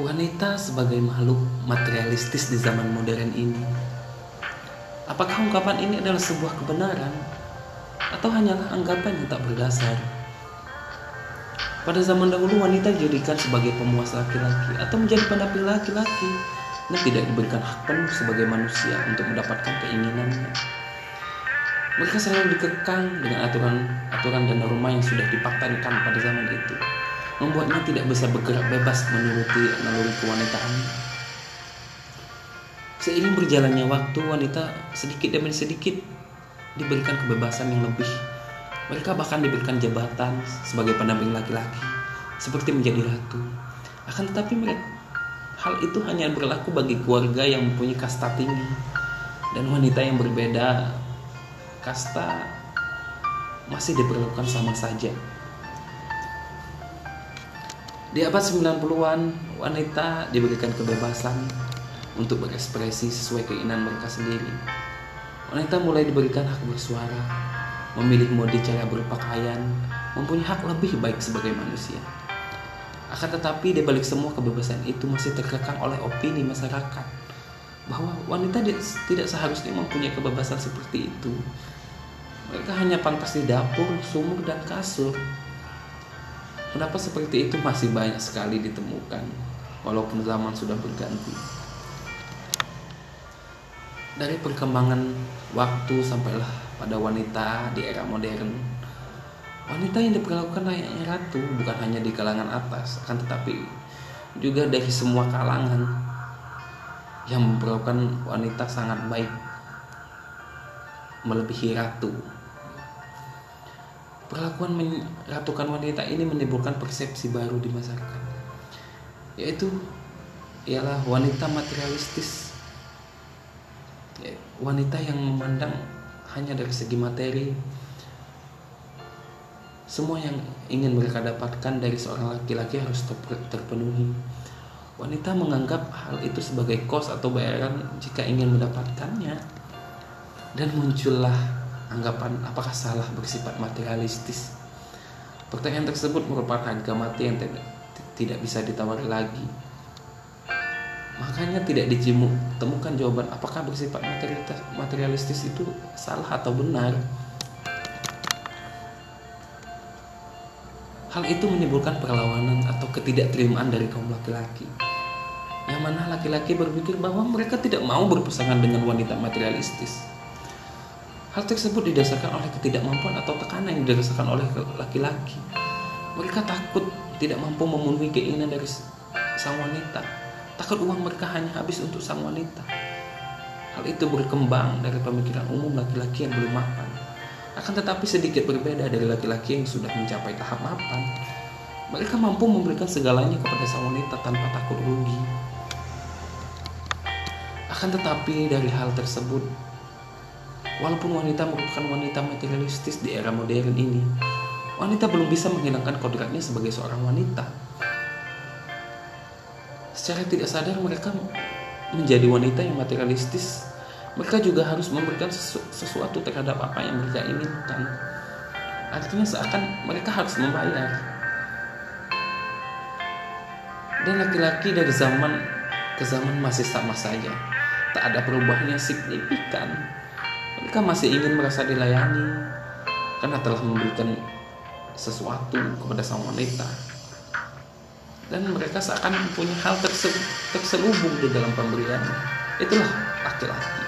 Wanita sebagai makhluk materialistis di zaman modern ini. Apakah ungkapan ini adalah sebuah kebenaran atau hanyalah anggapan yang tak berdasar? Pada zaman dahulu wanita dijadikan sebagai pemuas laki-laki atau menjadi pendamping laki-laki dan tidak diberikan hak penuh sebagai manusia untuk mendapatkan keinginannya. Mereka selalu dikekang dengan aturan-aturan dan norma yang sudah dipatenkan pada zaman itu membuatnya tidak bisa bergerak bebas menuruti naluri kewanitaan. Seiring berjalannya waktu, wanita sedikit demi sedikit diberikan kebebasan yang lebih. Mereka bahkan diberikan jabatan sebagai pendamping laki-laki, seperti menjadi ratu. Akan tetapi mereka, hal itu hanya berlaku bagi keluarga yang mempunyai kasta tinggi dan wanita yang berbeda kasta masih diperlukan sama saja. Di abad 90-an, wanita diberikan kebebasan untuk berekspresi sesuai keinginan mereka sendiri. Wanita mulai diberikan hak bersuara, memilih mode cara berpakaian, mempunyai hak lebih baik sebagai manusia. Akan tetapi di balik semua kebebasan itu masih terkekang oleh opini masyarakat bahwa wanita tidak seharusnya mempunyai kebebasan seperti itu. Mereka hanya pantas di dapur, sumur, dan kasur Kenapa seperti itu masih banyak sekali ditemukan walaupun zaman sudah berganti. Dari perkembangan waktu sampailah pada wanita di era modern. Wanita yang diperlakukan layaknya ratu bukan hanya di kalangan atas, akan tetapi juga dari semua kalangan yang memperlakukan wanita sangat baik melebihi ratu Perlakuan meratukan wanita ini menimbulkan persepsi baru di masyarakat, yaitu ialah wanita materialistis, ya, wanita yang memandang hanya dari segi materi. Semua yang ingin mereka dapatkan dari seorang laki-laki harus terpenuhi. Wanita menganggap hal itu sebagai kos atau bayaran jika ingin mendapatkannya, dan muncullah anggapan apakah salah bersifat materialistis? Pertanyaan tersebut merupakan harga mati yang tidak bisa ditawar lagi. Makanya tidak temukan jawaban apakah bersifat materialistis itu salah atau benar. Hal itu menimbulkan perlawanan atau ketidakterimaan dari kaum laki-laki. Yang mana laki-laki berpikir bahwa mereka tidak mau berpasangan dengan wanita materialistis Hal tersebut didasarkan oleh ketidakmampuan atau tekanan yang dirasakan oleh laki-laki. Mereka takut tidak mampu memenuhi keinginan dari sang wanita. Takut uang mereka hanya habis untuk sang wanita. Hal itu berkembang dari pemikiran umum laki-laki yang belum mapan. Akan tetapi sedikit berbeda dari laki-laki yang sudah mencapai tahap mapan. Mereka mampu memberikan segalanya kepada sang wanita tanpa takut rugi. Akan tetapi dari hal tersebut Walaupun wanita merupakan wanita materialistis di era modern ini, wanita belum bisa menghilangkan kodratnya sebagai seorang wanita. Secara tidak sadar mereka menjadi wanita yang materialistis. Mereka juga harus memberikan sesu sesuatu terhadap apa yang mereka inginkan. Artinya seakan mereka harus membayar. Dan laki-laki dari zaman ke zaman masih sama saja. Tak ada perubahan yang signifikan mereka masih ingin merasa dilayani karena telah memberikan sesuatu kepada sang wanita. Dan mereka seakan mempunyai hal terselubung di dalam pemberian. Itulah laki-laki